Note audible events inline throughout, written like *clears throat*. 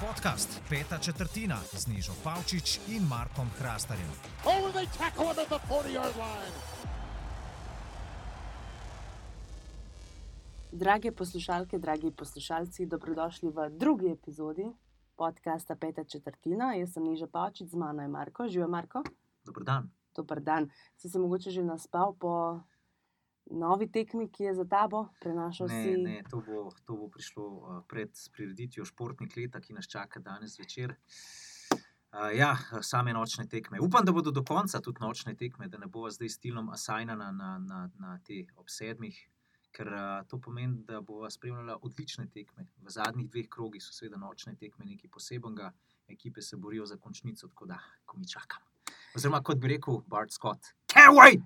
Podcast Peta četrtina z Nižo Pavčič in Markom Hrastarjem. Oh, they tackle him at the 40-yard line. Drage poslušalke, dragi poslušalci, dobrodošli v drugi epizodi podcasta Peta četrtina. Jaz sem Niža Pavčič, z mano je Marko. Živijo Marko. Dober dan. Dober dan. Si se mogoče že naspal po novi tekmi, ki je za tabo, prenašal Ne, si. ne, to, bo, to bo prišlo uh, pred prireditvijo športnih let, ki nas čaka danes večer. Uh, ja, same nočne tekme. Upam, da bodo do konca tudi nočne tekme, da ne bo zdaj stilom asajnana na, na, na te ob sedmih, ker uh, to pomeni, da bo spremljala odlične tekme. V zadnjih dveh krogih so seveda nočne tekme nekaj posebenega, ekipe se borijo za končnico, tako da, ko mi čakam. Oziroma, kot bi rekel Bart Scott, can't wait!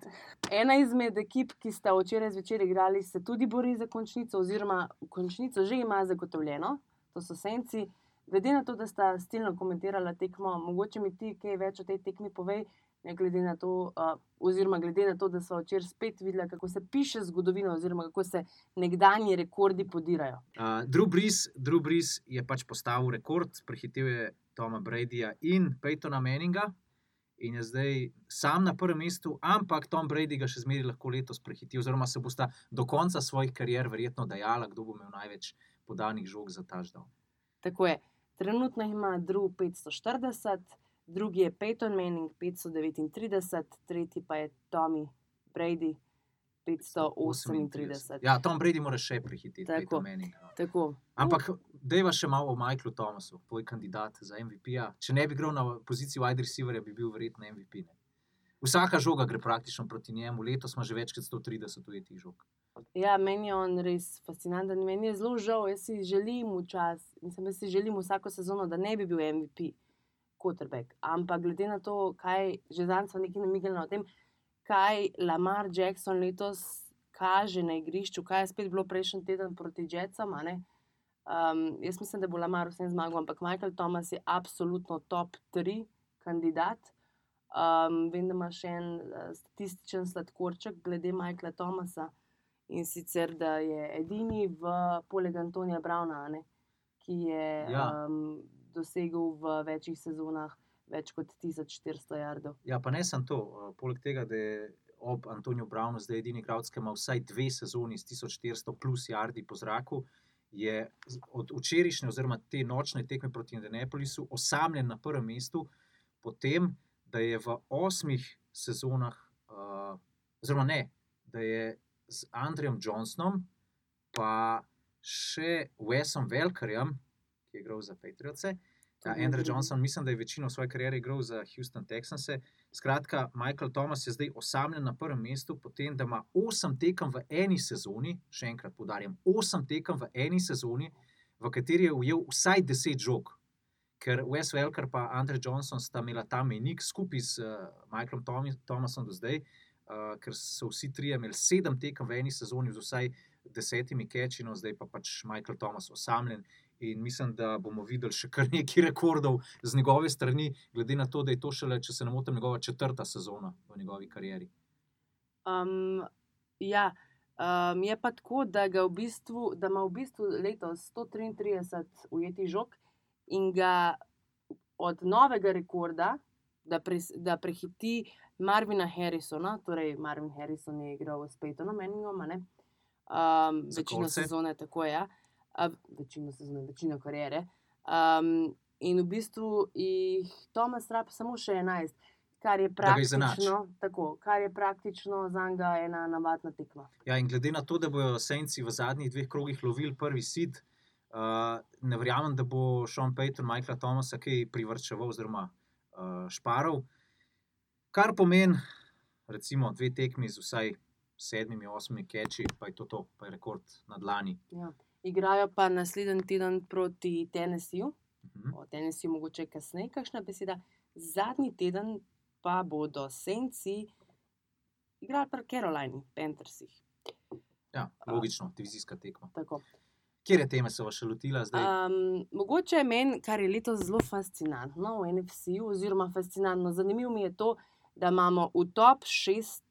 Ena izmed ekip, ki sta včeraj zvečer igrali, se tudi bori za končnico, oziroma končnico že ima zagotovljeno, to so senci. Glede na to, da sta stilno komentirala tekmo, mogoče mi ti kaj več o tej tekmi povej, ne glede na to, uh, oziroma glede na to, da smo včeraj spet videli, kako se piše zgodovina, oziroma kako se nekdanji rekordi podirajo. Uh, Drew, Brees, Drew Brees je pač postavil rekord, prehitel je Toma Bradyja in Peytona Manninga. In je zdaj sam na prvem mestu, ampak Tom Brady ga še zmeraj lahko letos prehitil, oziroma se bosta do konca svojih karier verjetno dajala, kdo bo imel največ podanih žog za ta ždal. Tako je. Trenutno ima Drew 540, drugi je Peyton Manning 539, tretji pa je Tommy Brady 538. Ja, Tom Brady mora še prehiteti Tako. Manninga. no. Tako. Ampak deva še malo o Michaelu Thomasu, tvoj kandidat za MVP-ja. Če ne bi igral na poziciji wide receiverja, bi bil verjetno MVP. Ne? Vsaka žoga gre praktično proti njemu, letos ima že več kot 130 ujetih žog. Ja, meni je on res fascinanten. Meni je zelo žal, jaz si želim včasih, mislim, jaz si želim vsako sezono, da ne bi bil MVP, quarterback. Ampak glede na to, kaj že danes smo nekaj namigali o tem, kaj Lamar Jackson letos kaže na igrišču, kaj je spet bilo prejšnji teden proti Jetsom. Um, jaz mislim, da bo Lamar vsem zmagal, ampak Michael Thomas je absolutno top 3 kandidat. Um, vem, da ima še en uh, statističen sladkorček glede Michaela Thomasa in sicer, da je edini v poleg Antonija Brauna, ne, ki je. Ja. um, dosegel v večjih sezonah več kot 1400 jardov. Ja, pa ne samo to. eh, Poleg tega, da je ob Antoniju Brownu zdaj edini igralec, ki ima vsaj dve sezoni s 1400 plus jardi po zraku, je od včerajšnje oziroma te nočne tekme proti Indianapolisu osamljen na prvem mestu, potem, da je v osmih sezonah, uh, oziroma ne, da je z Andrejem Johnsonom, pa še Wesom Velkerjem, ki je igral za Patriots. Ja, Andrew. Johnson, mislim, da je večino svoje kariere igral za Houston Texans. Skratka, Michael Thomas je zdaj osamljen na prvem mestu, potem da ima osem tekem v eni sezoni, še enkrat poudarjam, osem tekem v eni sezoni, v kateri je ujel vsaj deset žog. Ker Wes Welker in Andrej Johnson sta imela ta menik skupaj z uh, Michaelom Thomi- Thomasom do zdaj, uh, ker so vsi trije imeli sedem tekem v eni sezoni z vsaj desetimi keči, no zdaj pa pač Michael Thomas osamljen. In mislim, da bomo videli še kar nekaj rekordov z njegove strani, glede na to, da je to šele, če se ne motim, njegova četrta sezona v njegovi karieri. Um, ja, um, je pa tako, da, v bistvu, da ima v bistvu letos 133 ujetih žog in ga od novega rekorda, da, pres, da prehiti Marvina Harrisona, torej Marvin Harrison je igral s Peytonom Manningom, um, večino Coltse. sezone, tako je. Ja. Uh, večino sezone, večino kariere. Um, in v bistvu jih Tomas Rapp samo še 11. Kar je praktično, tako, kar je praktično za njega ena navadna tekma. Ja, in glede na to, da bodo Senci v zadnjih dveh krogih lovili prvi sid, uh, ne verjamem, da bo Sean Payton, Michaela Thomasa kaj privrčeval oziroma uh, šparov. Kar pomeni, recimo, dve tekmi z vsaj sedmimi, osmimi keči, pa je to, to pa je rekord na dlani. Ja. Igrajo pa naslednji teden proti Tennesseeju, Mhm. o Tennesseeju mogoče kasneje, kakšna beseda. Zadnji teden pa bodo Senci igrali pri Carolini, Panthersih. Ja, logično, divizijska tekma. Tako. Kjer je teme se vas še lotila zdaj? Um, mogoče je meni, kar je letos zelo fascinantno v NFC-u, oziroma fascinantno, zanimivo mi je to, da imamo v top šest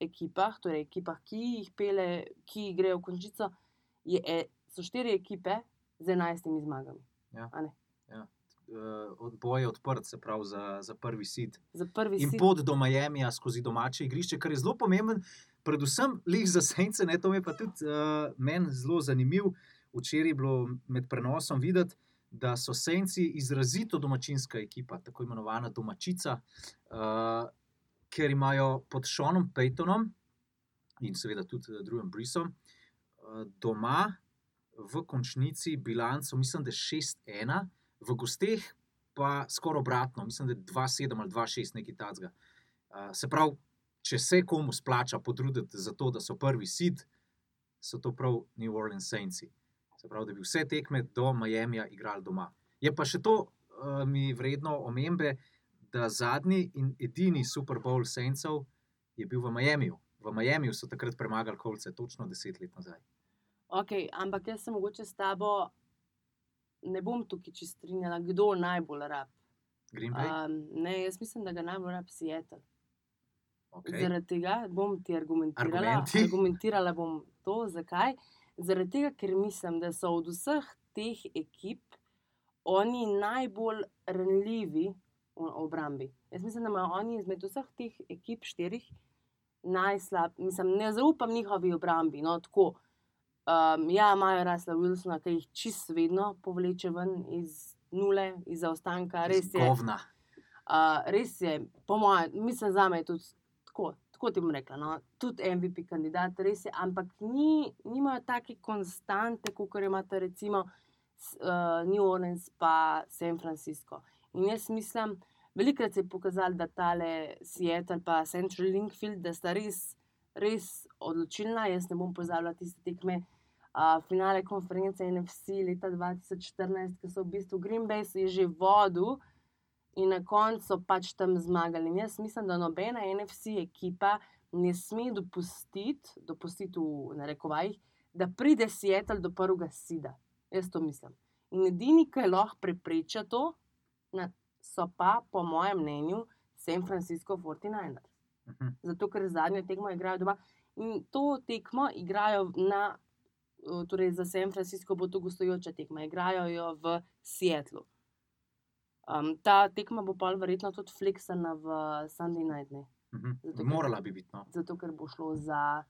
ekipah, torej ekipah, ki jih pele, ki grejo v končico, je so štiri ekipe z enajstimi zmagami. Uh, Odboj je odprt, se pravi, za, za prvi sit. Za prvi In sit. pot do Miamija skozi domače igrišče, kar je zelo pomemben, predvsem lih za sence. Ne, to je pa tudi uh, meni zelo zanimiv. Včeraj je bilo med prenosom videti, da so senci izrazito domačinska ekipa, tako imenovana domačica, uh, ker imajo pod Šonom Peytonom in seveda tudi eh, drugim Brisom uh, doma v končnici bilanco, mislim, da je 6-1, v gosteh pa skoraj obratno, mislim, da je 2-7 ali 2-6, nekaj takega. Uh, se pravi, če se komu splača potruditi za to, da so prvi sid, so to prav New Orleans Saints. Se pravi, da bi vse tekme do Miamija igrali doma. Je pa še to mi vredno omembe, da zadnji in edini Super Bowl Saintsov je bil v Miamiju. V Miamiju so takrat premagali kolce, točno deset let nazaj. Okay, ampak jaz sem mogoče s tabo, ne bom tukaj čist strinjala, kdo najbolj rab. Um, ne, jaz mislim, da ga najbolj rab Seattle. Okay. Zaradi tega bom ti argumentirala. Argumenti? Argumentirala bom to, zakaj. Zaradi tega, ker mislim, da so od vseh teh ekip oni najbolj ranljivi v obrambi. Jaz mislim, da imajo oni izmed vseh teh ekip štirih najslab, mislim, ne zaupam njihovi obrambi. No, tako. Um, ja, imajo Rasla Wilsona, ki jih čist vedno povleče ven iz nule, iz zaostanka. Res je. Govna. Uh, res je, po mojem, mislim, za me je tudi tako. Tako ti bom rekla, no? tudi MVP kandidat, res je, ampak ni, nimajo take konstante, kot jo imate recimo s- uh, New Orleans pa San Francisco. In jaz mislim, velikrat se je pokazalo, da tale Seattle pa Central Linkfield, da sta res, res odločilna. Jaz ne bom pozabila tiste tekme. Uh, finale konference NFC leta 2014, ki so v bistvu Green Bay že vodil, in na koncu pač tam zmagali. In jaz mislim, da nobena NFC ekipa ne sme dopustiti, dopustiti v narekovajih, da pride Seattle do prvega sida. Jaz to mislim. In edini, ki lahko preprečijo to, so pa, po mojem mnenju, San Francisco 49ers. Mhm. Zato, ker zadnjo tekmo igrajo doma. In to tekmo igrajo na, torej za San Francisco bo to gostujoča tekma, igrajo jo v Seattlu. Um, ta tekma bo pa verjetno tudi fleksana v Sunday night, ne? Mhm. Zato, ker- Morala bi biti. No. zato ker bo šlo za.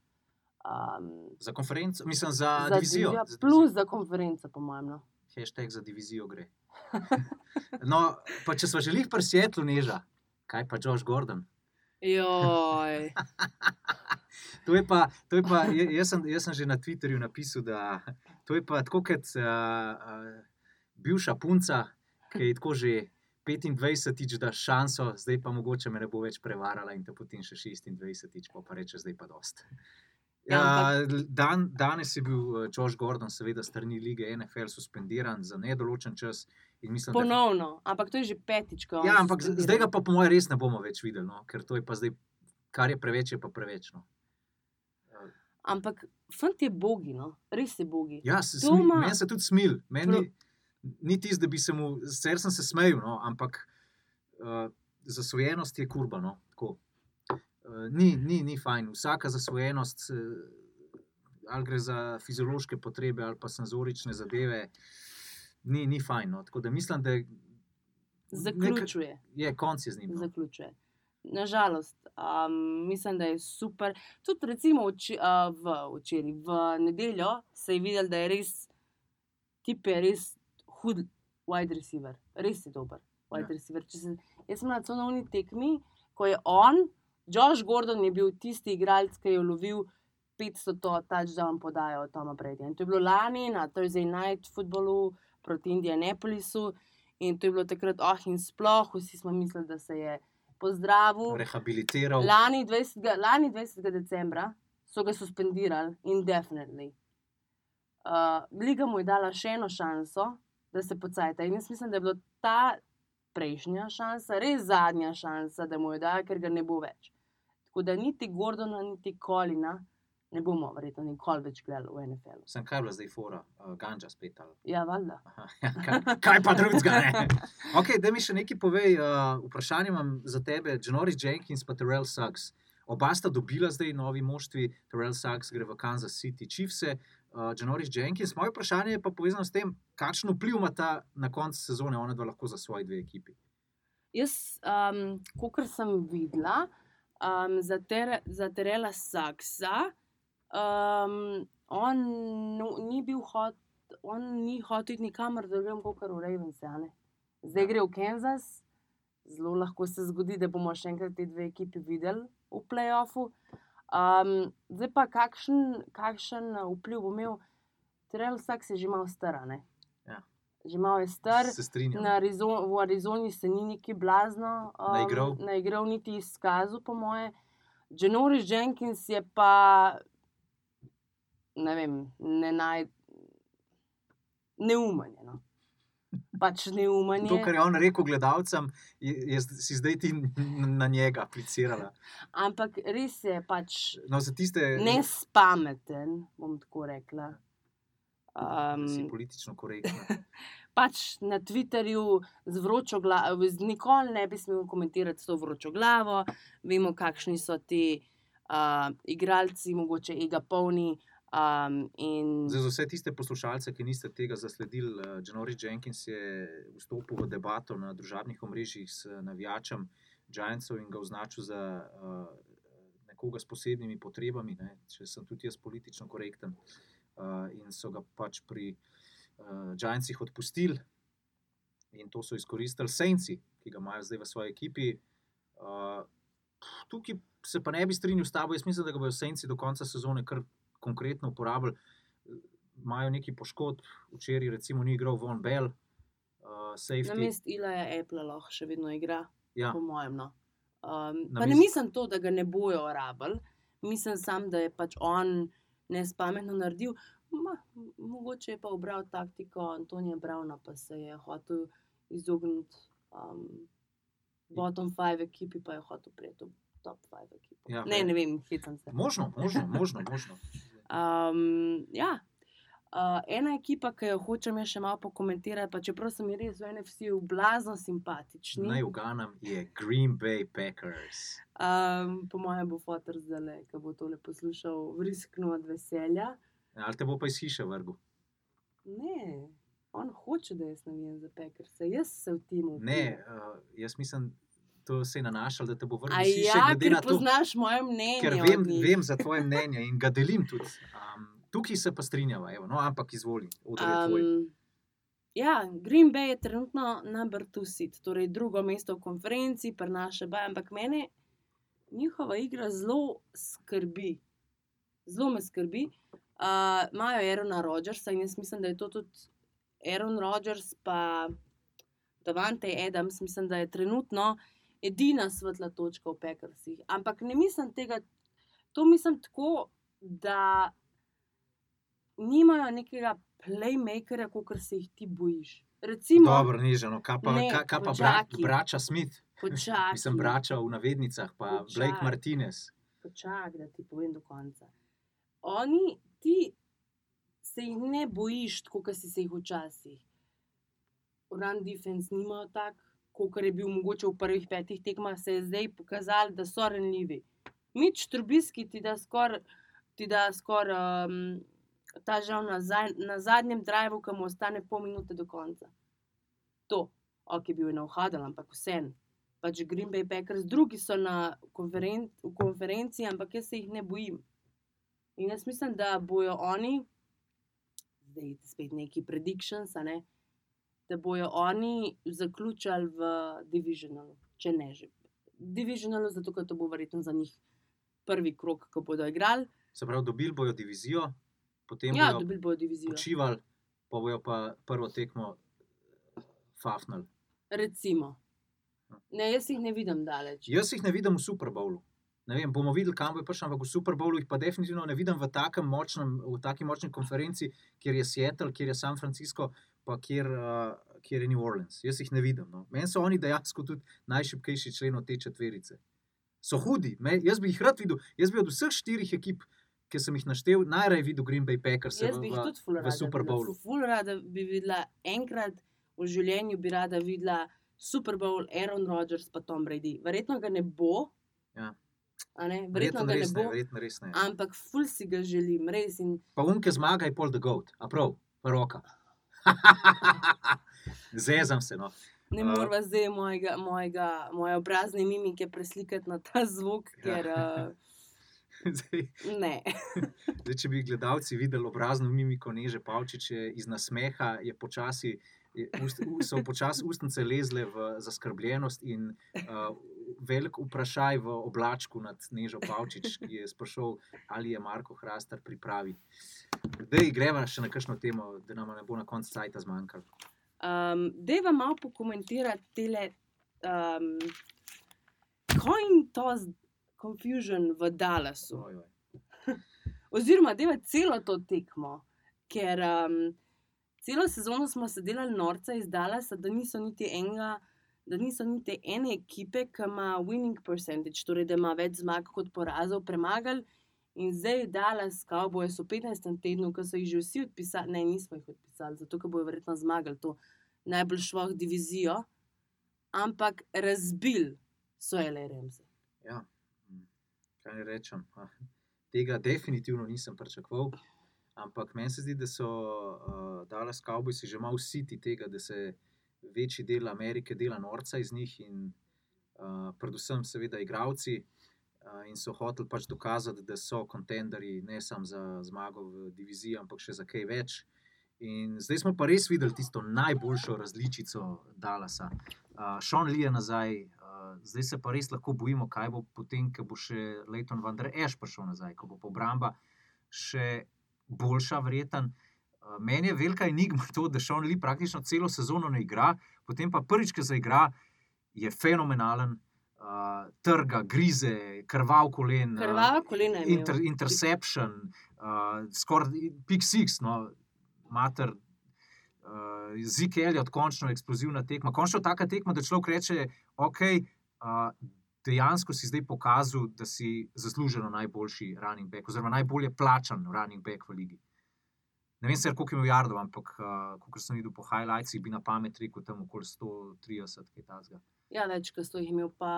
Um, Za konferenco, mislim, za, za divizijo. divizijo, Za plus za konferenco, po mojem. No. Hashtag za divizijo gre. *laughs* No, pa če smo želeli pri Sietlu neža, kaj pa Josh Gordon? Joj. *laughs* To je pa, to je pa ja- jaz, sem, jaz sem že na Twitterju napisal, da to je pa tako kot uh, uh, bivša punca, ki je tako že 25-tič da šanso, zdaj pa mogoče me ne bo več prevarala in te potem še 26-tič, pa, pa reče, zdaj pa dost. Ja, Ja, dan, danes je bil eh, Josh Gordon, seveda, strani lige NFL suspendiran za nedoločen čas. Mislim, da, Ponovno, ampak to je že petič, ja, ampak zdaj ga pa, po mojem, res ne bomo več videli, no? ker to je pa zdaj, kar je preveč, je pa preveč. No? Ampak fant je bogi, no? res je bogi. Ja, se smi- ima- meni se tudi smil. Meni ni tisto, da bi se mu, sicer sem se smejal, no, ampak uh, zasvojenost je kurba. No, tako. uh, ni, ni, ni fajn. Vsaka zasvojenost, uh, ali gre za fiziološke potrebe ali pa senzorične zadeve, ni, ni fajn. No. Tako da mislim, da je, Zaključuje. je konc je z njim. No. zaključuje. Nažalost, um, mislim, da je super. Tudi recimo vči, uh, v včeraj, v nedeljo se je videl, da je res, tip je res hud wide receiver, res je dober wide Ja. ja. receiver. Če Se, jaz sem na cenovni tekmi, ko je on, Josh Gordon je bil tisti igralec, ki je lovil 500 to touchdown podajo od Toma Brady. In to je bilo lani na Thursday night footballu proti Indianapolisu. In to je bilo takrat, oh, in sploh, vsi smo mislili, da se je pozdravil. Rehabilitiral. Lani 20. Lani 20. decembra so ga suspendirali, indefinitely. Uh, Liga mu je dala še eno šanso, da se pocajta. In jaz mislim, da je bila ta prejšnja šansa, res zadnja šansa, da mu jo dajo, ker ga ne bo več. Tako da niti Gordona, niti Kolina ne bomo verjetno nikoli več gledali v NFL-u. Sem kaj bila zdaj fora, uh, ganja spet. Ali? Ja, valjda. Aha, ja, kaj, kaj pa drugega? *laughs* Okay, da mi še nekaj povej. Uh, vprašanje imam za tebe, Janoris Jenkins in Terrell Suggs. Oba sta dobila zdaj novi moštvi, Terrell Suggs gre v Kansas City Chiefs. uh, Janoris Jenkins. Moje vprašanje je pa povezano s tem, kakšen vpliv ima ta na koncu sezone, ona dva lahko za svoje dve ekipi. Jaz, um, kot sem videla, um, za, ter, za Terela Saksa, um, on no, ni bil hot, on ni hotel nikamor drugam, kot v Ravens. a ne. Zdaj gre v Kansas, zelo lahko se zgodi, da bomo še enkrat te dve ekipi videli v playoffu. Um, zdaj pa kakšen, kakšen uh, vpliv bo imel, Terel Saks je že malo star, a ne. Ja. Že malo je star. Se strinjam. Na Arizon, v Arizoni se ni neki blazno um, Naigral. naigral, niti izkazal, po moje. Janoris Jenkins je pa, ne vem, ne naj. Neumen je. No. Pač neumen To, kar je on rekel gledalcem, je, je si zdaj ti na njega aplicirala. Ampak res je pač No, tiste, nespameten, bom tako rekla. ki si Um, politično korektni. *laughs* pač na Twitterju z vročo glavo, nikoli ne bi smel komentirati s to vročo glavo. Vemo, kakšni so ti uh, igralci, mogoče ega polni. Um, in Zdaj, za vse tiste poslušalce, ki niste tega zasledili, uh, Janoris Jenkins je vstopil v debato na družabnih omrežjih s navijačem Giantsov in ga označil za uh, nekoga s posebnimi potrebami, ne, če sem tudi jaz politično korekten. Uh, in so ga pač pri uh, Giantsih odpustili, in to so izkoristili Senci, ki ga imajo zdaj v svoji ekipi. Uh, tukaj se pa ne bi strinjal s tabo, jaz mislim, da ga bodo Senci do konca sezone kar konkretno uporabljali. Imajo neki poškodb, včeraj recimo ni igral Von Bell, uh, na safety. mestu Ilaja Apple lahko še vedno igra, Ja, po mojem. No. Um, Na pa ne mislim to, da ga ne bojo rabili, mislim sam, da je pač on nespametno naredil. Ma, mogoče je pa obral taktiko Antonija Brauna, pa se je hotel izogniti um, bottom five ekipi, pa je hotel prijeti v top five ekipo. Ja, ne, ne vem, hecam se. možno, možno, možno. možno. Um, ja. Uh, ena ekipa, ki jo hočem še malo pokomentirati, pa čeprav so mi res v NFC-ju blazno simpatični. Naj uganam, je Green Bay Packers. Um, po mojem bo fotor zdaj, ki bo tole poslušal, vrisknil od veselja. Ali te bo pa iz hiše vrgel? Ne, on hoče, da jaz navijam za pekarse, jaz se v timu. Ne, uh, jaz mislim, to se je nanašalo, da te bo vrgel A iz hiše, ja, ker na to, poznaš moje mnenje. ker vem, vem za tvoje mnenje in ga delim tudi. Um, tukaj se pa strinjava, evo, no, ampak izvoli, um, ja, Green Bay je trenutno number two seat, torej drugo mesto v konferenci, prenaša baj, ampak mene njihova igra zelo skrbi. Zelo me skrbi. Uh, Imajo Aerona Rodgersa in jaz mislim, da je to tudi Aaron Rodgers, pa Davante Adams, mislim, da je trenutno edina svetla točka v Packersih. Ampak ne mislim tega, to mislim tako, da nimajo nekega playmakera, kot se jih ti bojiš. Recimo, Dobro, nižano, kaj pa, Ne, kaj, kaj pa bra, brača Smith, počakaj. mislim, brača v navednicah, pa Počakaj. Blake Martinez. Počakaj, da ti povem do konca. Oni, ti se jih ne bojiš, tako kot si se jih včasih. Run defense nimajo tak, kot je bil mogoče v prvih petih tekmah, se je zdaj pokazalo, da so renljivi. Mič Trubiski ti da skoraj skor, um, ta žal na, zaj, na zadnjem drivu, ki mu ostane pol minute do konca. To, ok, bil je na vhadu, ampak vseeno. Pač Green Bay Packers, drugi so na konferen v konferenci, ampak jaz se jih ne bojim. In jaz mislim, da bojo oni, zdaj spet neki predictions, ne, da bojo oni zaključali v divisionalu, če ne že. Divisionalu, zato ker to bo verjetno za njih prvi krok, ko bodo igrali. Se pravi, dobili bojo divizijo, potem Ja, bojo dobili bodo divizijo. počivali, pa bojo pa prvo tekmo fafnali. Recimo. Ne, jaz jih ne vidim daleč. Jaz jih ne vidim v Super Bowlu. Ne vem, bomo videli, kam bo prišel, ampak v Super Bowlu jih pa definitivno ne vidim v takem močnem, v taki močni konferenci, kjer je Seattle, kjer je San Francisco, pa kjer, uh, kjer je New Orleans. Jaz jih ne vidim. No. Meni so oni dejansko tudi najšipkejši člen te četverice. So hudi, Me, jaz bi jih rad videl. Jaz bi od vseh štirih ekip, ki sem jih naštel, najraje videl Green Bay Packers Jaz v, bi jih v, tudi ful v rada Super videla. Bowlu. Ful rada bi videla, enkrat v življenju bi rada videla Super Bowl, Aaron Rodgers pa Tom Brady. Verjetno ga ne bo. Ja. Ne? Verjetno Verjetno ga ne ne, bo. verjetno res ne. Ampak ful si ga želim, res. In Pa unke zmaga je pol the goat, a prav, pa roka. *laughs* Zezam se. No. ne A. morva zdaj mojega, mojega, moje obrazne mimike preslikati na ta zvok, ker Ja. uh, *laughs* Zdaj, ne. *laughs* zdaj, če bi gledalci videli obrazno mimiko Neže Pavčiče iz nasmeha, je počasi. je Ust, so počasi ustnice lezle v zaskrbljenost, in uh, velik vprašaj v oblačku nad Nežo Pavčič, ki je sprašal, ali je Marko Hrastar pripravi. Zdaj greva še na kakšno temo, da nam ne bo na koncu cajta zmanjkalo. Um, Deva malo pokomentirati tele um, coin toss confusion v Dallasu. Oj, oj. *laughs* Oziroma, deva celo to tekmo, ker um, celo sezono smo se delali norca iz Dallasa, da niso niti enega. Da niso niti ene ekipe, ki ima winning percentage, torej da ima več zmag kot porazov, premagali. In zdaj Dallas, Cowboys so v 15. tednu, ko so jih že vsi odpisali, ne, nismo jih odpisali, zato ker bojo verjetno zmagali to najbolj šloh divizijo, ampak razbil so LRMs. Ja, kaj rečem. *laughs* ah, Tega definitivno nisem pričakoval. Ampak meni se zdi, da so uh, Dallas Cowboysi že malo siti tega, da se večji del Amerike dela norca iz njih in uh, predvsem, seveda, igravci. Uh, in so hoteli pač dokazati, da so kontenderji ne samo za zmago v diviziji, ampak še za kaj več. In zdaj smo pa res videli tisto najboljšo različico Dallasa. Uh, Sean Lee je nazaj, uh, zdaj se pa res lahko bojimo, kaj bo potem, ko bo še Leighton Van Der Esch prišel nazaj, ko bo obramba še boljša, vreten. Uh, meni je velika enigma to, da Sean Lee praktično celo sezono ne igra, potem pa prvič, ki zaigra, je fenomenalen. Uh, trga, grize, krvav kolen, uh, Krvava kolena je. inter, interception, uh, skoraj pick six, no, mater. Uh, Zik Elliot, končno eksplozivna tekma. Končno taka tekma, da človek reče, ok, uh, dejansko si zdaj pokazal, da si zasluženo najboljši running back, oziroma najbolje plačan running back v ligi. Ne vem, sicer, koliko je imel jardov, ampak uh, kot sem videl po highlightsih, bi na pamet rekel tam okoli 130, kaj tasga. Ja, več, kot so jih imel, pa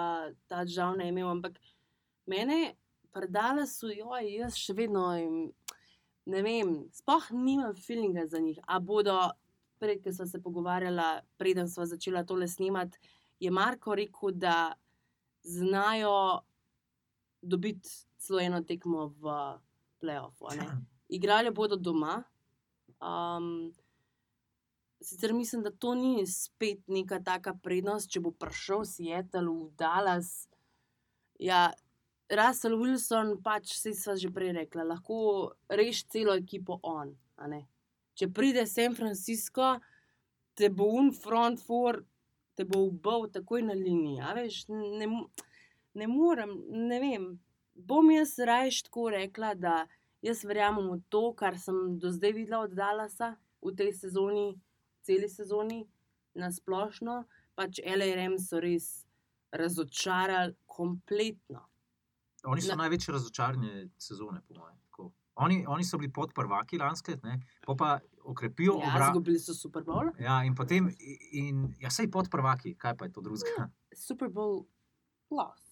ta žal ne imel. Ampak mene predale so, joj, jaz še vedno, jim- ne vem, sploh nimam feelinga za njih. A bodo, prej, ko smo se pogovarjali, preden smo začeli tole snemati, je Marko rekel, da znajo dobiti celo eno tekmo v playoffu. *clears throat* Igrali bodo doma. Um, sicer mislim, da to ni spet neka taka prednost, če bo prišel Seattle v Dallas. Ja, Russell Wilson, pač vse sva že prej rekla, lahko reši celo ekipo on. Če pride San Francisco, te bo un front for, te bo ubil takoj na liniji. a Veš, ne, ne morem, ne vem. Bom jaz rajš tako rekla, da jaz verjamem v to, kar sem do zdaj videla od Dallasa v tej sezoni, celi sezoni, na splošno. Pač LRM so res razočarali kompletno. Oni so Na- največje razočaranje sezone, po mojem. Oni, oni so bili pod prvaki lansko leto, pa pa okrepijo Ja, obraz. zgubili so Super Bowl. Ja, in potem, in, ja, sej pod prvaki, kaj pa je to drugega. Super Bowl loss.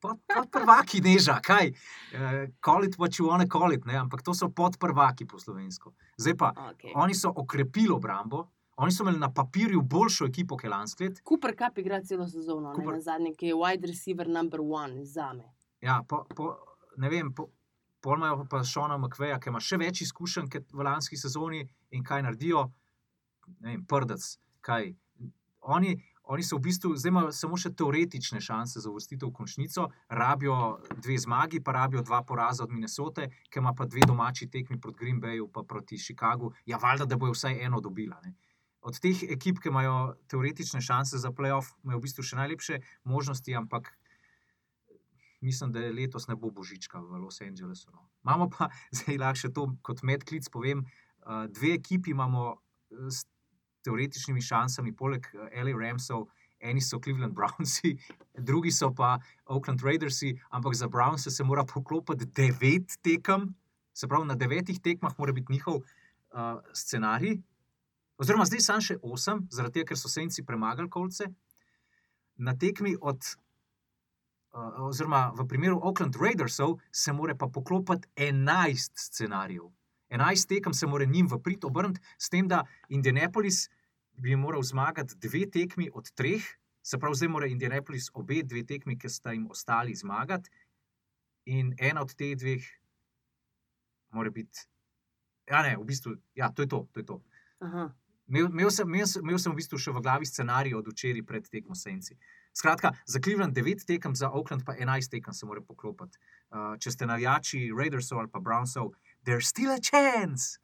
Pod, pod prvaki, neža, kaj. Uh, call it what you wanna call it, ne? ampak to so pod prvaki po slovensko. Zdaj pa, Okay. oni so okrepili obrambo, oni so imeli na papirju boljšo ekipo, kot lansko leto. Cooper Cup igra celo sezono, Cooper- ne na zadnje, ki je wide receiver number one za me. Ja, po, po, ne vem, po, pol imajo pa Šona McVeja, ki ima še več izkušenj kot v lanski sezoni in kaj naredijo, ne vem, prdec. Kaj. Oni, oni so v bistvu, zdaj imajo samo še teoretične šanse za uvrstitev v končnico, rabijo dve zmagi, pa rabijo dva poraza od Minnesote, ki ima pa dve domači tekmi proti Green Bayu, pa proti Chicagu. Ja, valjda, da bojo vsaj eno dobila. Ne. Od teh ekip, ki imajo teoretične šanse za playoff, imajo v bistvu še najlepše možnosti, ampak mislim, da letos ne bo božička v Los Angelesu. No. Imamo pa, *laughs* zdaj lahko še to kot medklic povem, uh, dve ekipi imamo eh, teoretičnimi šansami, poleg eh, LA Ramsov. Eni so Cleveland Brownsi, *laughs* drugi so pa Oakland Raidersi, ampak za Brownse se mora poklopiti devet tekem, se pravi, na devetih tekmah mora biti njihov uh, scenarij. Oziroma, zdaj samo še osem, zaradi tega, ker so senci premagali kolce. Na tekmi od uh, oziroma v primeru Oakland Raidersov, se mora pa poklopiti 11 scenarijev. 11 tekem se mora njim v prid obrniti, s tem, da Indianapolis bi moral zmagati dve tekmi od treh, se pravi, zdaj mora Indianapolis obe dve tekmi, ki sta jim ostali, zmagati, in ena od teh dveh mora biti. Ja, ne, v bistvu, ja, to je to. to, je to. Imel, imel, sem, imel, sem, imel sem v bistvu še v glavi scenarij od včeraj pred tekmo Senci. Skratka, za Cleveland 9 tekem, za Oakland pa 11 tekem se mora poklopiti. Uh, če ste navijači Raidersov ali pa Brownsov, there's still a chance.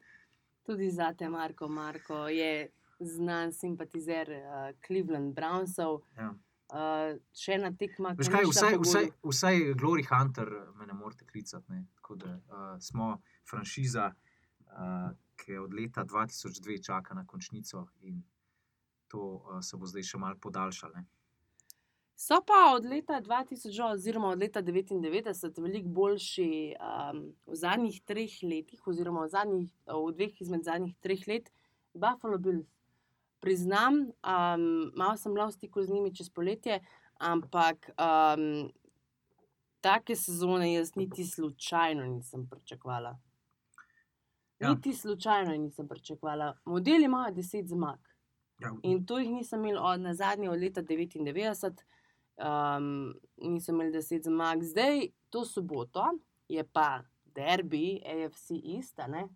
Tudi za te, Marko. Marko je znan simpatizer uh, Cleveland Brownsov. Ja. Uh, še ena tekma, Veš ki kaj, ni šla vsaj, Glory Hunter me ne morete klicati. Ne? Tako da uh, smo franšiza, uh, ki od leta 2002 čaka na končnico in to uh, se bo zdaj še malo podaljšalo. So pa od leta 2000, oziroma od leta 1999, veliko boljši um, v zadnjih treh letih, oziroma v, zadnjih, v dveh izmed zadnjih treh let, Buffalo Bills. Priznam, um, malo sem bila v stiku z njimi čez poletje, ampak um, take sezone jaz niti slučajno nisem pričakovala. Ja. Niti slučajno nisem pričakovala. Modeli imajo 10 zmag. Ja, In to jih nisem imel od na zadnje, od leta 99, um, nisem imel 10 zmag. Zdaj, to soboto, je pa derbi AFC East, a ne?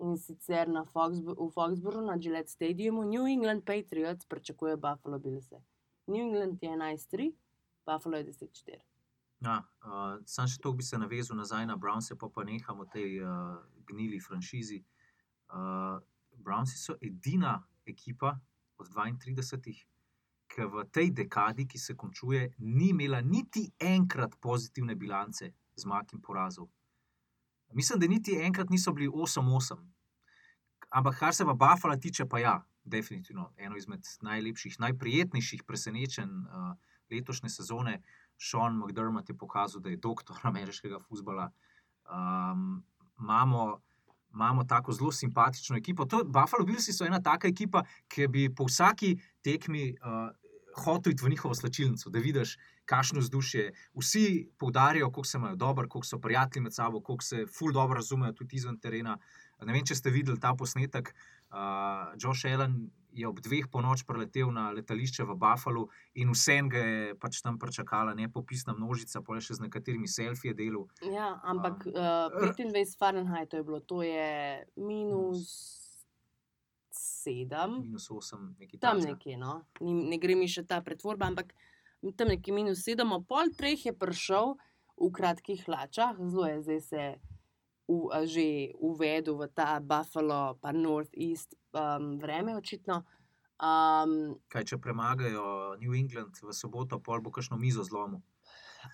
In sicer na Foxb v Foxborough na Gillette Stadiumu, New England Patriots pričakuje Buffalo Bills. New England je 11-3, Buffalo je 10-4. Ja, uh, sam še to bi se navezal nazaj na Brownse, pa pa nehamo tej uh, gnili franšizi. Uh, Brownsi so edina ekipa od 32, ki v tej dekadi, ki se končuje, ni imela niti enkrat pozitivne bilance zmag in porazov. Mislim, da niti enkrat niso bili 8-8. Ampak kar se pa Buffalo tiče, pa ja, definitivno eno izmed najlepših, najprijetnejših presenečenj uh, letošnje sezone. Sean McDermott je pokazal, da je doktor *laughs* ameriškega futbola. Um, imamo, imamo tako zelo simpatično ekipo. To, Buffalo Bills so ena taka ekipa, ki bi po vsaki tekmi uh, hotel iti v njihovo slačilnico, da vidiš, kakšno vzdušje. Vsi poudarjajo, kako se imajo dobro, kako so prijatelji med sabo, kako se ful dobro razumejo tudi izven terena. Ne vem, če ste videli ta posnetek. Uh, Josh Allen je ob dveh po noč preletel na letališče v Buffalo in vsem ga je pač tam pričakala nepopisna množica, pa še z nekaterimi selfije delov. Ja, ampak uh, 25 Fahrenheit je bilo, to je minus 7. Minus 8, nekaj Tam takega. nekje, no. Ni, ne gre mi še ta pretvorba, ampak tam nekje minus sedem, pol treh je prišel v kratkih hlačah, zelo je zdaj se v, že uvedel v ta Buffalo, pa Northeast um, vreme, očitno. Um, Kaj, če premagajo New England v soboto, pol bo kakšno mizo zlomil.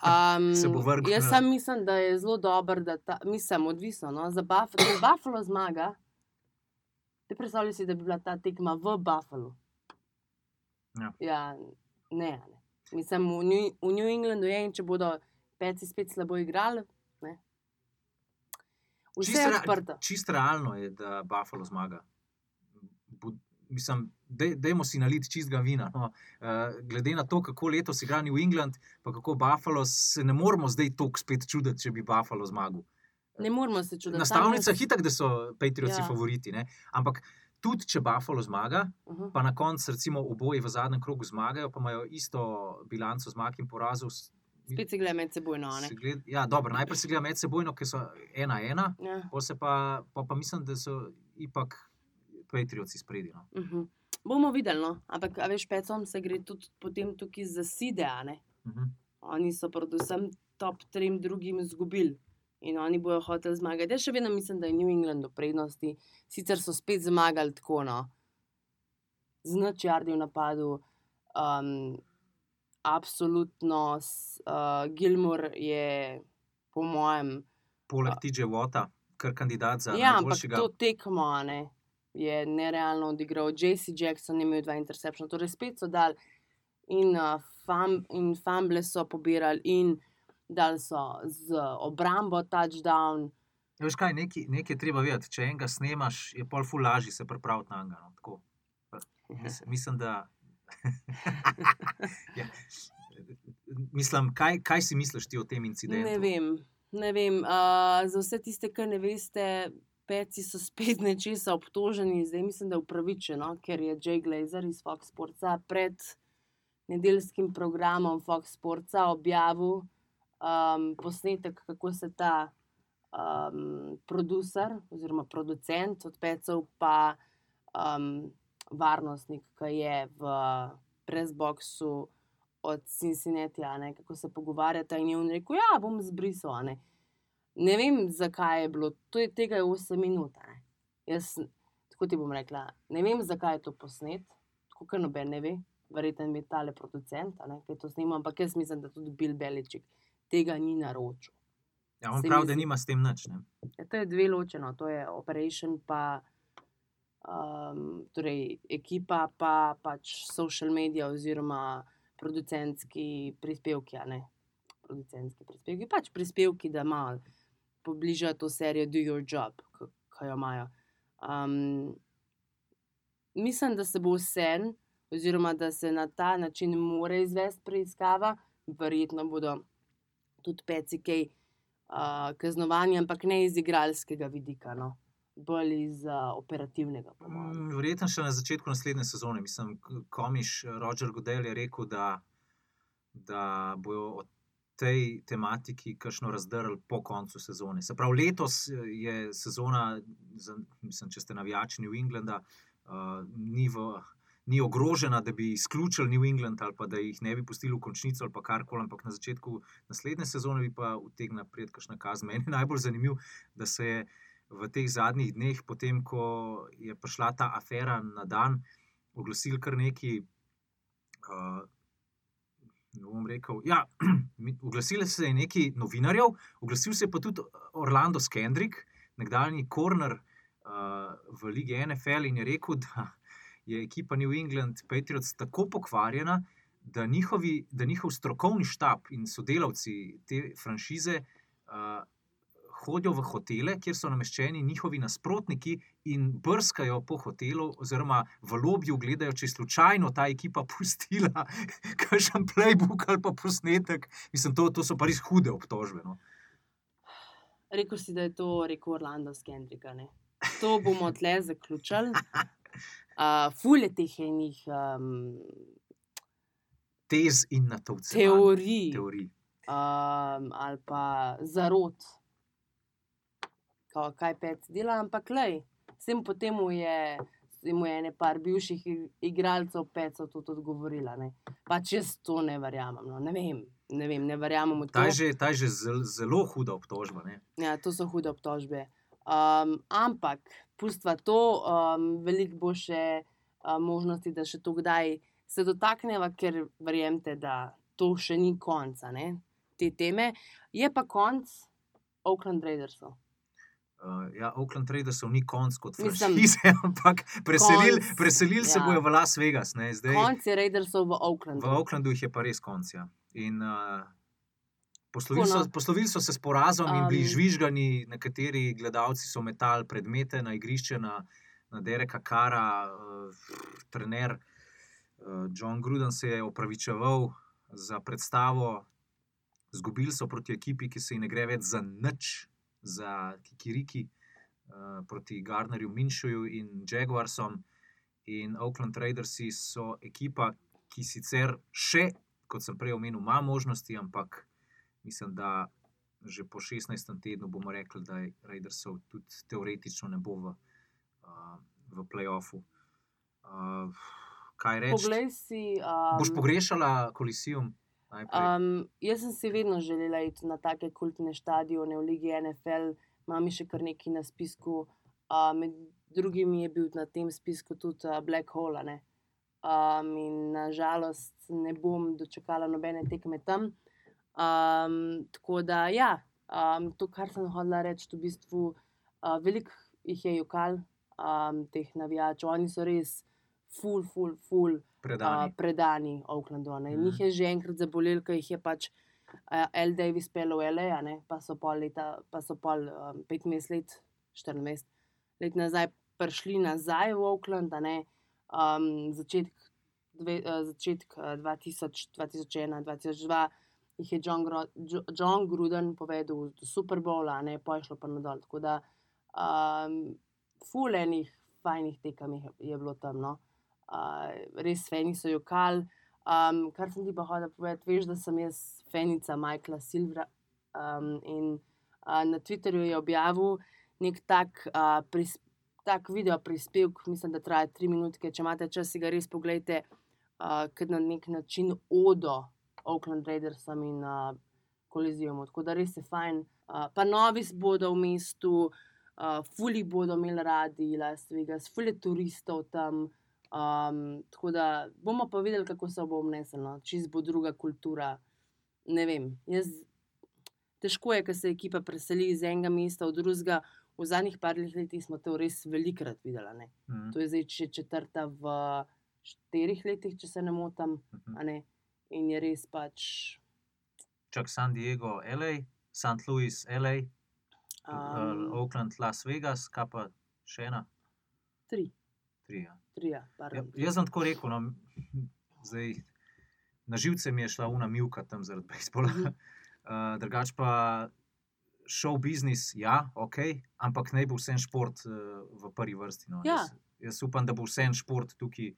um, *laughs* Se bo vrgel jaz sam mislim, da je zelo dober, da ta, mislim, odvisno. No, za Buffalo, Buffalo zmaga, te predstavljaj si, da bi bila ta tekma v Buffalo. Ja. ja ne, ne. Mislim, v New, v New Englandu je in če bodo peci spet slabo igrali. Ne. Vse Čisto je odprto. Čisto realno je, da Buffalo zmaga. Bu, mislim, dej, dejmo si naliti čistega vina. No. Uh, glede na to, kako letos igra New England, pa kako Buffalo, se ne moramo zdaj toliko spet čuditi, če bi Buffalo zmagal. Ne moramo se čuditi. Na stavnicah hitak, da so Patriotsi Ja. favoriti. Ne? Ampak tudi, če Buffalo zmaga, Uh -huh. pa na koncu, recimo, oboji v zadnjem krogu zmagajo, pa imajo isto bilanco zmag in porazov. Spet se gleda med seboj. No, ne. se gled, ja, dobro, najprej se gleda med sebojno, ker so ena ena, ja. pa, se pa, pa, pa mislim, da so ipak Patriotsi spredi. No. uh -huh. Bomo videli, no. ampak veš, pecom se gre tudi potem tukaj za side. Uh -huh. Oni so predvsem top trem drugim izgubili in oni bojo hoteli zmagati. Jaz še vedno mislim, da je New England v prednosti, sicer so spet zmagali tako, no, z načrti v napadu. Um, absolutno, uh, Gilmore je, po mojem, Poleg TJ Wata, kar kandidat za ja, najboljšega. to tekmo ne, je nerealno odigral. JC Jackson je imel dva interceptiona, torej spet so dal in, uh, fam, in fumble so pobirali, in dal so z obrambo touchdown. Ja, Veš kaj, nekaj, nekaj je treba vedeti. Če enega snemaš, je pol ful lažje se pripraviti na njega. No. Tako. Mis- Mislim, da. *laughs* ja. Mislim, kaj, kaj si misliš ti o tem incidentu? Ne vem. Ne vem. Uh, za vse tiste, ki ne veste, peci so spet *laughs* nečesa obtoženi, zdaj mislim, da je upravičeno, ker je Jay Glazer iz Fox Sportsa pred nedeljskim programom Fox Sportsa objavil um, posnetek, kako se ta um, producer oziroma producent od pecev, pa um, varnostnik, ki je v presboxu od Cincinnati, ne, kako se pogovarjata. In je on rekel, ja, bom zbrisal. Ne. ne vem, zakaj je bilo, to je tega 8 minut. Ne. Jaz, tako ti bom rekla, ne vem, zakaj je to posnet, tako kot noben ne ve. Verjetno je tale producent, ki je to snimal, ampak jaz mislim, da tudi Bill Beličik tega ni naročil. Ja, on pravi, da nima s tem nič. Ne? Ja, to je dve ločeno, to je operation, pa um, torej ekipa, pa pač social media oziroma producentski prispevki. Producentski prispevki, pač prispevki, da malo pobližajo to serijo Do Your Job, ki jo imajo. Um, mislim, da se bo vse, oziroma da se na ta način mora izvesti preiskava, verjetno bodo tudi peci kaj uh, kaznovani, ampak ne iz igralskega vidika, no. bolj iz uh, operativnega. Mm, Verjetno še na začetku naslednje sezone. Mislim, komiš Roger Godel je rekel, da, da bojo o tej tematiki kakšno razdrli po koncu sezone. Se pravi, letos eh, je sezona, za, mislim, če ste navijači New Englanda, uh, ni, v, ni ogrožena, da bi izključili New England ali da jih ne bi pustili v končnico ali karkoli, ampak na začetku naslednje sezone bi pa utegnila prijeti kakšna kazen. Meni je najbolj zanimivo, da se je v teh zadnjih dneh, potem ko je prišla ta afera na dan, oglasili kar neki. Uh, ne bom rekel. Ja, *clears throat* mi- oglasili se je nekaj novinarjev, oglasil se je pa tudi Orlando Skendrick, nekdanji korner uh, v lige NFL in je rekel, da je ekipa New England Patriots tako pokvarjena, da, njihovi, da njihov strokovni štab in sodelavci te franšize uh, hodijo v hotele, kjer so nameščeni njihovi nasprotniki in brskajo po hotelu, oziroma v lobiju gledajo, če je slučajno ta ekipa *laughs* pustila kakšen playbook ali pa posnetek. Mislim, to, to so pa res hude obtožbe. No. Rekl si, da je to rekel Orlando Skendrika. Ne? To bomo tle zaključili. *laughs* Uh, Fulje teh enih um, Tez in na to vse. teorij Teorij. um, ali pa zarot, kao, kaj pec dela, ampak lej, vsem potem je. Mu je ene par bivših ig- igralcev pecov tudi odgovorila. Ne. Pač jaz to ne verjamem. No. Ne vem, ne, vem, ne verjamem v to. Ta je že, ta je že zelo, zelo huda obtožba. Ne? Ja, to so hude obtožbe. Um, ampak, pustva to, um, veliko bo še um, možnosti, da še to kdaj se dotakneva, ker verjemite, da to še ni konca ne, te teme. Je pa konc Oakland Raidersov. Uh, ja, Oakland Raidersov ni konc kot franšize, *laughs* ampak preselili preselil se ja. bojo v Las Vegas. Ne, zdaj, Konc je Raidersov v v Oaklandu. Oaklandu jih je pa res konc. Ja. In, uh, poslovili, so, no. poslovili so se s porazom in bili Um, žvižgani, nekateri gledalci so metali predmete na igrišče, na, na Dereka Kara, uh, trener uh, John Gruden se je opravičeval za predstavo. Zgubili so proti ekipi, ki se ji ne gre več za nič, za Kikiriki, uh, proti Gardnerju, Minšuju in Jaguarsom. In Oakland Raidersi so ekipa, ki sicer še, kot sem prej omenil, ima možnosti, ampak mislim, da že po 16. tednu bomo rekli, da Raidersov tudi teoretično ne bo v, uh, v playoffu. Uh, kaj reči? Poglej si. Um, Boš pogrešala kolisijum? Um, jaz sem si vedno želela iti na take kultne stadione v Ligi NFL, imam še kar nekaj na spisku. Uh, med drugim je bil na tem spisku tudi uh, Black Hole. Um, in nažalost ne bom dočakala nobene tekme tam. Um, tako da, ja, um, to, kar sem hodila reči, v bistvu uh, veliko jih je jokal, um, teh navijačev. Oni so res ful, ful, ful Predani. uh, predani Oaklandu. Mm. Mhm. Njih je že enkrat zabolel, ker jih je pač uh, L. Davis pel v LA, a ne, pa so pol leta, pa so pol um, 15 let, 14 let nazaj prišli nazaj v Oakland, a ne, um, začetek dve, uh, začetek uh, 2000, 2001, 2002 jih je John, Gro, Jo- John Gruden povedal do Super Bowla, ne pa je šlo pa nadal. Tako da um, fulenih, fajnih tekem je, je bilo tam. No. Uh, res fani so jokal. Um, kar sem ti pa hodil povedati, veš, da sem jaz fanica Michaela Silvera um, in uh, na Twitterju je objavil nek tak, uh, pris, tak video prispevek, mislim, da traja tri minutke. Če imate čas, si ga res pogledajte, uh, ker na nek način odo Oakland Raidersom in uh, Kolizijom. Tako da res je fajn. Uh, pa novi bodo v mestu, uh, fuli bodo imeli radi Las Vegas, fuli turistov tam. Um, tako da bomo pa videli, kako se bo obneslo, no. čist bo druga kultura. Ne vem. Jaz, težko je, ker se ekipa preseli iz enega mesta v drugega. V zadnjih par letih smo to res velikrat videli. Mhm. To je zdaj četrta v štirih letih, če se ne motim. A Ne? In je res pač. Čak San Diego, LA, St. Louis, LA, um, Um, Oakland, Las Vegas, kaj pa še ena, tri, tri. Ja. tri, ja, Ja, pardon. jaz sem tako rekel, no, *laughs* zdaj, na živce mi je šla una milka tam zaradi bejsbola. Mhm. *laughs* Uh, drugač pa šov biznis, ja, ok, ampak naj bo vse šport uh, v prvi vrsti. No. Ja. Jaz, jaz upam, da bo vse šport tukaj.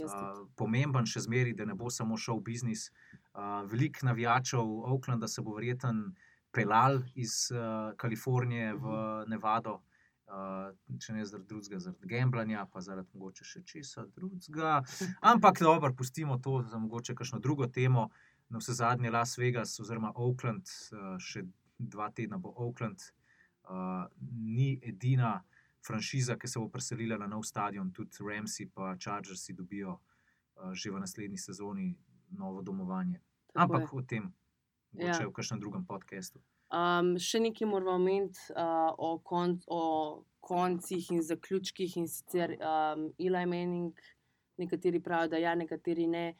Uh, pomemben, še zmeraj, da ne bo samo šov biznis. Uh, Veliko navijačev Oaklanda se bo verjeten pelal iz uh, Kalifornije v Nevado. Uh, če ne zaradi drugega, zaradi gemblanja, pa zaradi mogoče še česa drugega. Ampak dobro, pustimo to za mogoče kakšno drugo temo. Na vse zadnje Las Vegas, oziroma Oakland, uh, še dva tedna bo Oakland, uh, ni edina franšiza, ki se bo preselila na nov stadion. Tudi Ramsey in Chargersi dobijo uh, že v naslednji sezoni novo domovanje. Tako Ampak je. o tem, Ja. mogoče v kakšnem drugem podkastu. Um, še nekaj moramo omeniti uh, o, kon, o koncih in zaključkih. In sicer um, Eli Manning, nekateri pravijo, da ja, nekateri ne,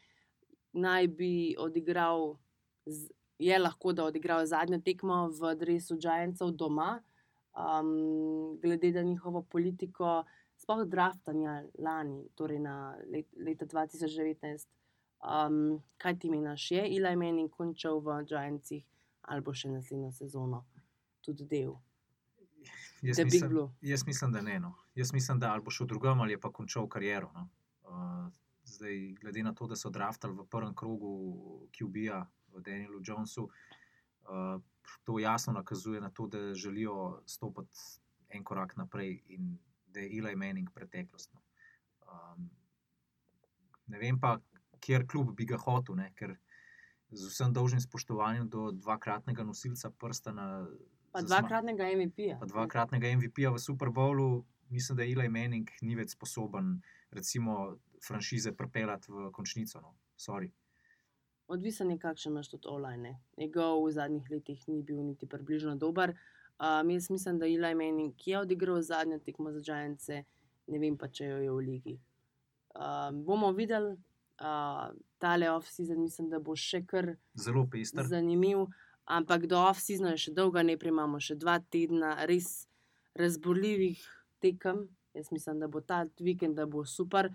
naj bi odigral, z, je lahko da odigral zadnjo tekmo v Dresu Giantsov doma, um, glede na njihovo politiko, sploh draftanja lani, torej na let, leta 2019. Um, kaj ti meniš, je Eli Manning končal v Giantsih? ali bo še naslednjo sezono tudi del. Jaz The mislim, jaz mislim, da ne. No. Jaz mislim, da ali bo šel drugam ali pa končal kariero. No. Uh, zdaj, glede na to, da so draftali v prvem krogu QB-ja v Danielu Jonesu, uh, to jasno nakazuje na to, da želijo stopiti en korak naprej in da je Eli Manning preteklost. No. Um, ne vem pa, kjer klub bi ga hotel, ne, ker z vsem dolžnim spoštovanjem do dvakratnega nosilca prstana. Pa za zma- dvakratnega MVP-ja. pa dvakratnega MVP-ja v Super Bowlu, mislim, da Eli Manning ni več sposoben, recimo, franšize pripeljati v končnico. No. Sorry. Odvisen je, kakšen imaš tudi online. Njegov v zadnjih letih ni bil niti približno dober. Um, jaz mislim, da je Eli Manning, ki je odigral zadnjo tekmo za Giants, ne vem pa, če jo je v ligi. Um, bomo videli, uh, tale off-season mislim, da bo še kar Zelo pester. zanimiv, ampak do off-seasona je še dolga, ne imamo še dva tedna res razborljivih tekem. Jaz mislim, da bo ta vikend da bo super.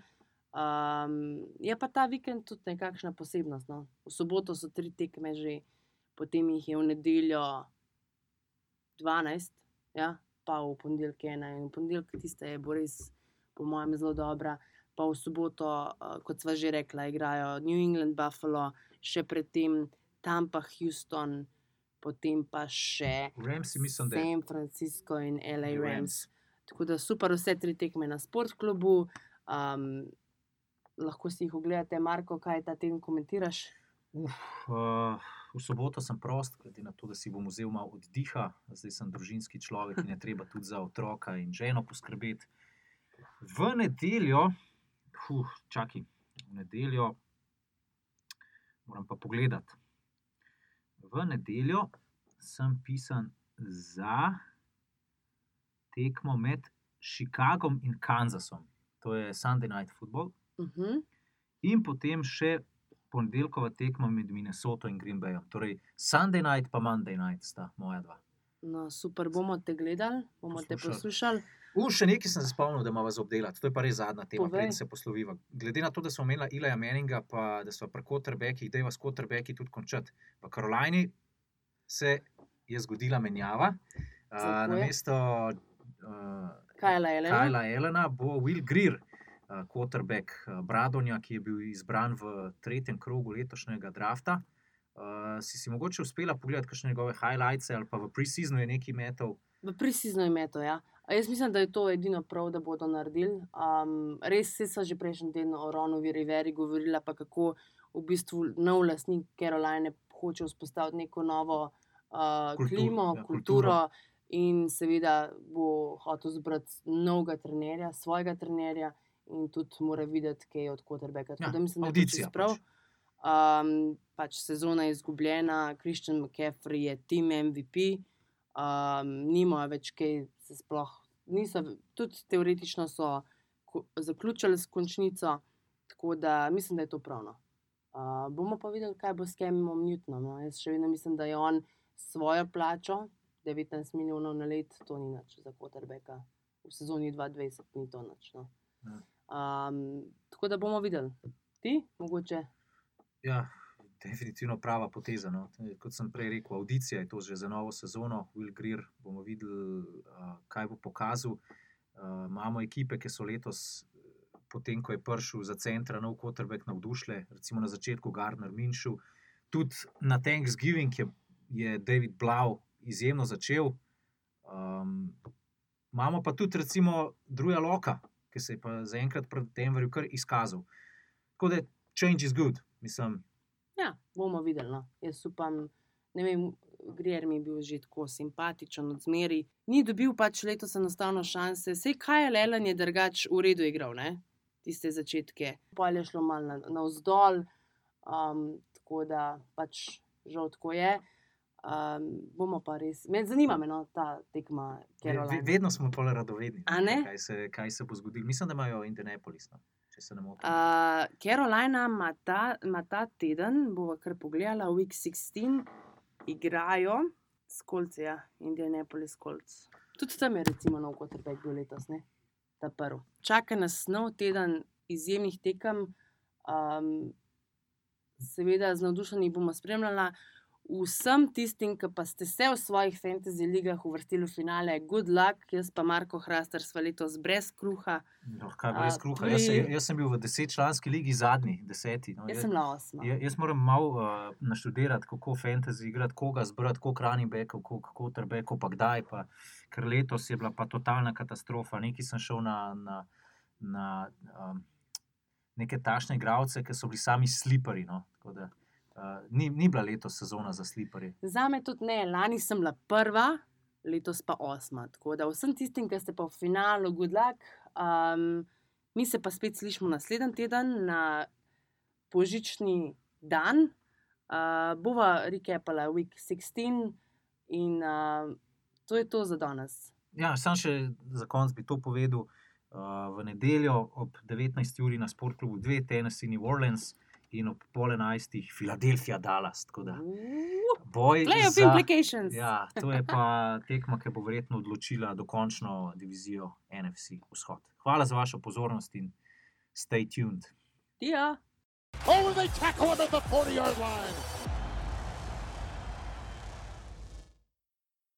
Um, je pa ta vikend tudi nekakšna posebnost. No? V soboto so tri tekme že, potem jih je v nedeljo 12, ja? pa v ponedeljek ena in v ponedeljek tiste je bo res, po mojem, zelo dobra. Pa v soboto, kot sva že rekla, igrajo New England, Buffalo, še predtem Tampa, Houston, potem pa še Ramsey, mislim, da je San Francisco in LA Rams. Rams. Tako da super, vse tri tekme na sportklubu. Um, lahko si jih ogledate, Marko, kaj ta teden komentiraš. Uf, uh, v soboto sem prost, glede na to, da si bom vzel malo oddiha, zdaj sem družinski človek in je treba tudi za otroka in ženo poskrbeti. V nedeljo, uf, čakaj, v nedeljo, moram pa pogledati. V nedeljo sem pisan za tekmo med Chicagom in Kansasom, to je Sunday Night Football, Uh -huh. in potem še ponedeljkova tekma med Minnesoto in Green Bayom. Torej, Sunday night pa Monday night sta moja dva. no, super, bomo te gledali, bomo te Poslušali. poslušali. U, še nekaj sem se spomnil, da imamo za obdelati. To je pa res zadnja tema, preden se posloviva. Glede na to, da smo imeli Ilaja Meninga, pa da smo pri Kotrbeki, da je vas Kotrbeki tudi končati. V Karolini se je zgodila menjava. Uh, je. na mesto uh, Kajla Elena. Kajla Elena bo Will Greer, Kotrbek uh, Bradonja, ki je bil izbran v tretjem krogu letošnjega drafta. Uh, si si mogoče uspela pogledati kakšne njegove highlights ali pa v pre-seasonu je nekaj metov? V prisizno ime to. Ja. A Jaz mislim, da je to edino prav, da bodo naredili. Um, res se so že prejšnji teden o Ronovi Riveri govorila, pa kako v bistvu nov lastnik Caroline hoče vzpostaviti neko novo uh, Kultur- klimo, ja, kulturo. kulturo. In seveda bo hotel zbrati novega trenerja, svojega trenerja, in tudi mora videti, kaj je od Koterbeka. Tako Ja, da mislim, da je to prav. pač. Um, pač sezona je izgubljena, Christian McCaffrey je tim MVP, um, nimajo več kaj, se sploh niso, tudi teoretično so zaključili s končnico, tako da mislim, da je to pravno. Uh, bomo pa videli, kaj bo s Kemom Newtonom. No. Jaz še vedno mislim, da je on svojo plačo, 19 milijonov na let, to ni nič za Koterbeka. V sezoni 2020 ni to nič. No. Ja. Um, tako da bomo videli. Ti, mogoče. Ja, definitivno prava poteza. No. Kot sem prej rekel, audicija je to že za novo sezono. Will Greer bomo videli, uh, kaj bo pokazal. Uh, imamo ekipe, ki so letos, potem ko je prišel za centra nov Kotrbek navdušile, recimo na začetku Gardner Minšu. Tudi na Thanksgiving je, je David Blau izjemno začel. Um, imamo pa tudi recimo Druja Loka, ki se je pa zaenkrat pred Denverju kar izkazal. Tako da change is good, mislim. Ja, bomo videli. No. Jaz upam, ne vem, Grier mi je bil že tako simpatičen od zmeri. Ni dobil pač letos enostavno šanse. Sej kaj je Lelan je drugač v redu igral, ne? tiste začetke. Pol je šlo malo na- navzdol, um, tako da pač žal tako je. Um, bomo pa res, me zanima me no, ta tekma, Ve- Vedno smo pa radovedni, kaj se, kaj se bo zgodilo. Mislim, da imajo Indianapolis, no, če se ne motim. Uh, Carolina ima ta, ima ta teden, bomo kar pogledala, Week 16, igrajo s Kolci, ja, Indianapolis Colts. Tudi tam je, recimo, nov Kotrbek bil letos, ne? ta prvi. Čaka nas nov teden izjemnih tekem, um, seveda z navdušenjem bomo spremljali. Vsem tistim, ki pa ste se v svojih fantasy ligah uvrstili v finale, good luck, jaz pa Marko Hrastar sva letos brez kruha. No, kaj a, brez kruha. tudi- Jaz, jaz sem bil v desetčlanski ligi zadnji, deseti. No, Jaz sem bila osma. Ja, jaz moram malo uh, naštudirati, kako fantasy igrati, koga zbrati, koliko running backov, koliko quarterbackov, pa kdaj. Pa, ker letos je bila pa totalna katastrofa. Nekaj sem šel na, na, na um, neke tašne igralce, ki so bili sami slipari. No? Tako Da, uh, ni, ni bila letos sezona za slipari. Za me tudi ne, lani sem bila prva, letos pa osma. Tako da vsem tistim, ki ste pa v finalu, good luck. Um, mi se pa spet slišimo naslednji teden na božični dan. Uh, bova rekapala Week 16 in uh, to je to za danes. Ja, sam še za konec bi to povedal. Uh, v nedeljo ob 19. uri na Sportklubu 2, Tennessee, New Orleans in ob pol 11. Filadelfija, Dallas. Tako da boj Playoff za- implications. Ja, to je pa tekma, ki bo verjetno odločila dokončno divizijo NFC Vzhod. Hvala za vašo pozornost in stay tuned. Ja. Oh, and they tackle him at the 40 yard line.